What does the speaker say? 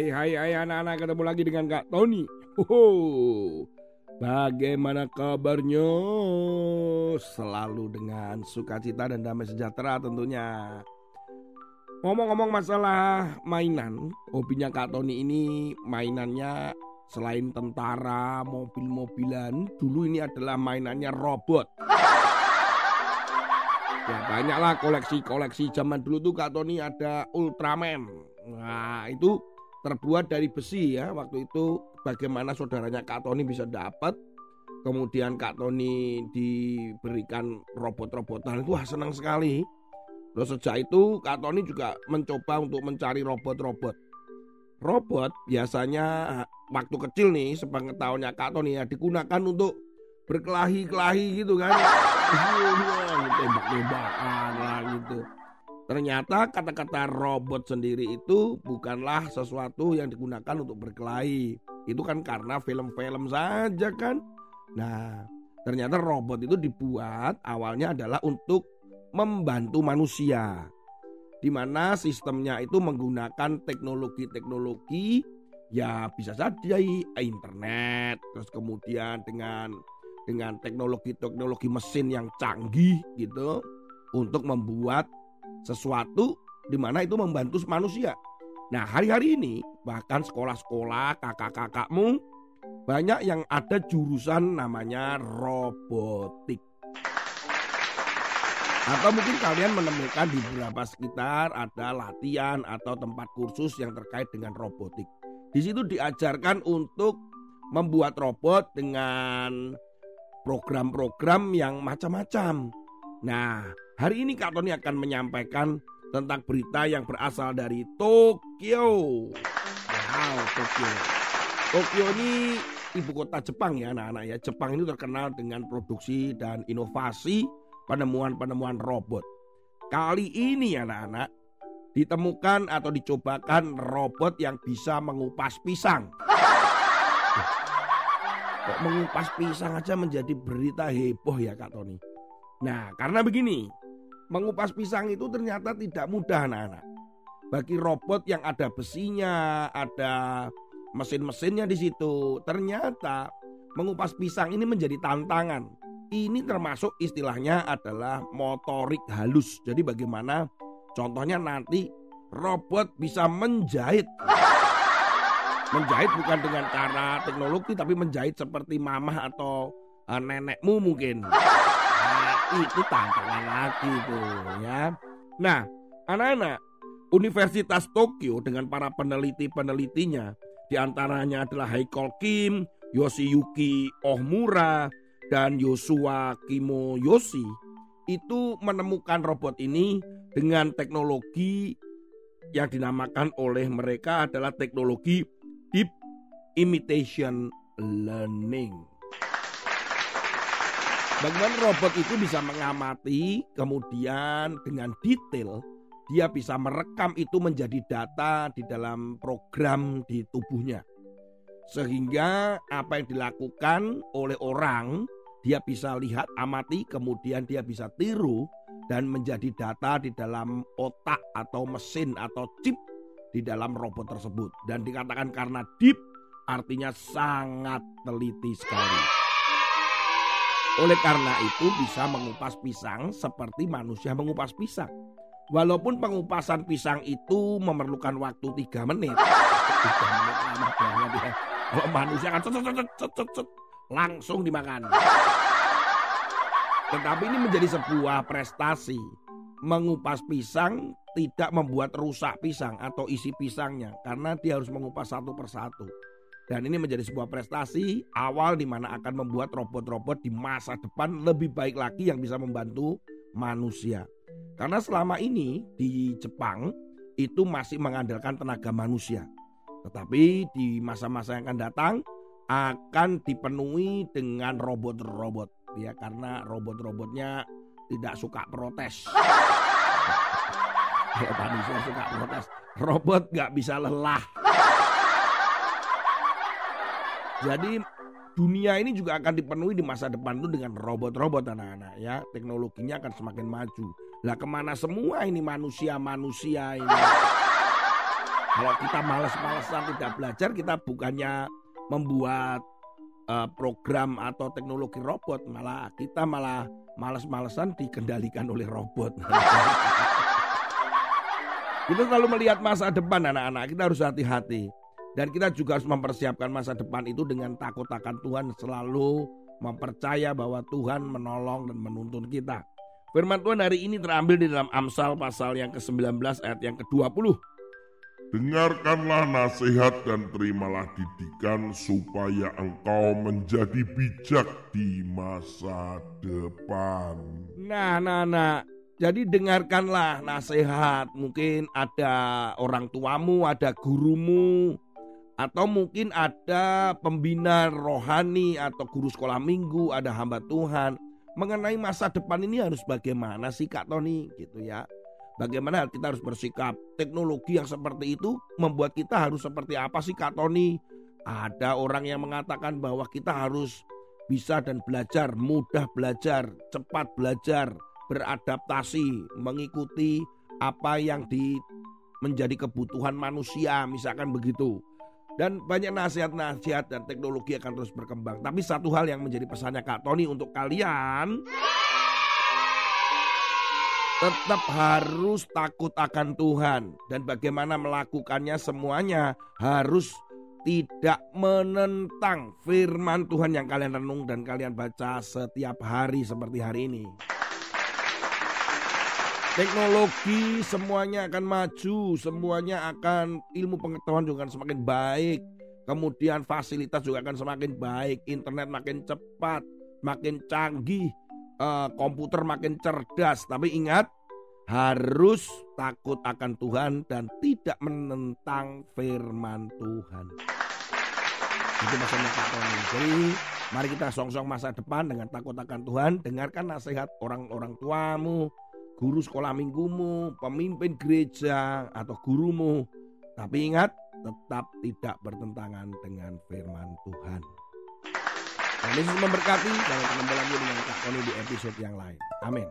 Hai hai hai anak-anak ketemu lagi dengan Kak Tony. Hoho. Bagaimana kabarnya? Selalu dengan sukacita dan damai sejahtera tentunya. Ngomong-ngomong masalah mainan, hobinya Kak Tony ini mainannya selain tentara, mobil-mobilan, dulu ini adalah mainannya robot. Ya banyaklah koleksi-koleksi zaman dulu tuh Kak Tony ada Ultraman. Nah itu terbuat dari besi ya. Waktu itu bagaimana saudaranya Kak Tony bisa dapat. Kemudian Kak Tony diberikan robot-robotan. Itu wah senang sekali. Terus sejak itu Kak Tony juga mencoba untuk mencari robot-robot. Robot biasanya waktu kecil nih sepengetahuannya Kak Tony ya digunakan untuk berkelahi-kelahi gitu kan. Tembak-tembakan lah gitu Ternyata kata-kata robot sendiri itu bukanlah sesuatu yang digunakan untuk berkelahi. Itu kan karena film-film saja kan. Nah, ternyata robot itu dibuat awalnya adalah untuk membantu manusia. Di mana sistemnya itu menggunakan teknologi-teknologi ya bisa saja internet, terus kemudian dengan dengan teknologi-teknologi mesin yang canggih gitu untuk membuat sesuatu di mana itu membantu manusia. Nah, hari-hari ini bahkan sekolah-sekolah kakak-kakakmu banyak yang ada jurusan namanya robotik. Atau mungkin kalian menemukan di beberapa sekitar ada latihan atau tempat kursus yang terkait dengan robotik. Di situ diajarkan untuk membuat robot dengan program-program yang macam-macam. Nah, Hari ini Kak Tony akan menyampaikan tentang berita yang berasal dari Tokyo. Wow, Tokyo. Tokyo ini ibu kota Jepang ya anak-anak ya. Jepang ini terkenal dengan produksi dan inovasi penemuan-penemuan robot. Kali ini anak-anak ditemukan atau dicobakan robot yang bisa mengupas pisang. Kok mengupas pisang aja menjadi berita heboh ya Kak Tony? Nah, karena begini, mengupas pisang itu ternyata tidak mudah anak-anak. Bagi robot yang ada besinya, ada mesin-mesinnya di situ, ternyata mengupas pisang ini menjadi tantangan. Ini termasuk istilahnya adalah motorik halus. Jadi bagaimana contohnya nanti robot bisa menjahit. Menjahit bukan dengan cara teknologi tapi menjahit seperti mamah atau uh, nenekmu mungkin itu tantangan lagi tuh ya. Nah, anak-anak, Universitas Tokyo dengan para peneliti-penelitinya di antaranya adalah Haikol Kim, Yoshiyuki Ohmura, dan Yosua Kimoyoshi itu menemukan robot ini dengan teknologi yang dinamakan oleh mereka adalah teknologi deep imitation learning. Bagaimana robot itu bisa mengamati, kemudian dengan detail dia bisa merekam itu menjadi data di dalam program di tubuhnya. Sehingga apa yang dilakukan oleh orang dia bisa lihat, amati, kemudian dia bisa tiru dan menjadi data di dalam otak atau mesin atau chip di dalam robot tersebut. Dan dikatakan karena deep artinya sangat teliti sekali. Oleh karena itu bisa mengupas pisang seperti manusia mengupas pisang. Walaupun pengupasan pisang itu memerlukan waktu tiga menit. Tiga menit lama banget ya. Kalau manusia kan cet, cet, cet, cet, cet, langsung dimakan. Tetapi ini menjadi sebuah prestasi. Mengupas pisang tidak membuat rusak pisang atau isi pisangnya karena dia harus mengupas satu persatu. Dan ini menjadi sebuah prestasi awal di mana akan membuat robot-robot di masa depan lebih baik lagi yang bisa membantu manusia. Karena selama ini di Jepang itu masih mengandalkan tenaga manusia. Tetapi di masa-masa yang akan datang akan dipenuhi dengan robot-robot ya karena robot-robotnya tidak suka protes. Kalau manusia suka protes, robot nggak bisa lelah. Jadi dunia ini juga akan dipenuhi di masa depan itu dengan robot-robot anak-anak ya. Teknologinya akan semakin maju. Lah ke mana semua ini manusia-manusia ini? Kalau kita males-malesan tidak belajar, kita bukannya membuat uh, program atau teknologi robot, malah kita malah males-malesan dikendalikan oleh robot. kita selalu melihat masa depan anak-anak, kita harus hati-hati. Dan kita juga harus mempersiapkan masa depan itu dengan takut akan Tuhan selalu mempercaya bahwa Tuhan menolong dan menuntun kita. Firman Tuhan hari ini terambil di dalam Amsal pasal yang ke-19 ayat yang ke-20. Dengarkanlah nasihat dan terimalah didikan supaya engkau menjadi bijak di masa depan. Nah, nah, nah. Jadi dengarkanlah nasihat. Mungkin ada orang tuamu, ada gurumu, atau mungkin ada pembina rohani atau guru sekolah minggu, ada hamba Tuhan. Mengenai masa depan ini harus bagaimana sih Kak Tony gitu ya. Bagaimana kita harus bersikap? Teknologi yang seperti itu membuat kita harus seperti apa sih Kak Tony? Ada orang yang mengatakan bahwa kita harus bisa dan belajar, mudah belajar, cepat belajar, beradaptasi, mengikuti apa yang di menjadi kebutuhan manusia, misalkan begitu. Dan banyak nasihat-nasihat dan teknologi akan terus berkembang. Tapi satu hal yang menjadi pesannya Kak Tony untuk kalian tetap harus takut akan Tuhan dan bagaimana melakukannya semuanya harus tidak menentang firman Tuhan yang kalian renung dan kalian baca setiap hari seperti hari ini. Teknologi semuanya akan maju, semuanya akan ilmu pengetahuan juga akan semakin baik. Kemudian fasilitas juga akan semakin baik, internet makin cepat, makin canggih, uh, komputer makin cerdas. Tapi ingat, harus takut akan Tuhan dan tidak menentang firman Tuhan. Itu maksudnya Pak Tony. Jadi mari kita song-song masa depan dengan takut akan Tuhan. Dengarkan nasihat orang-orang tuamu, guru sekolah minggumu, pemimpin gereja atau gurumu. Tapi ingat, tetap tidak bertentangan dengan firman Tuhan. Dan Yesus memberkati. Jangan ketemu lagi dengan Kak Tony di episode yang lain. Amin.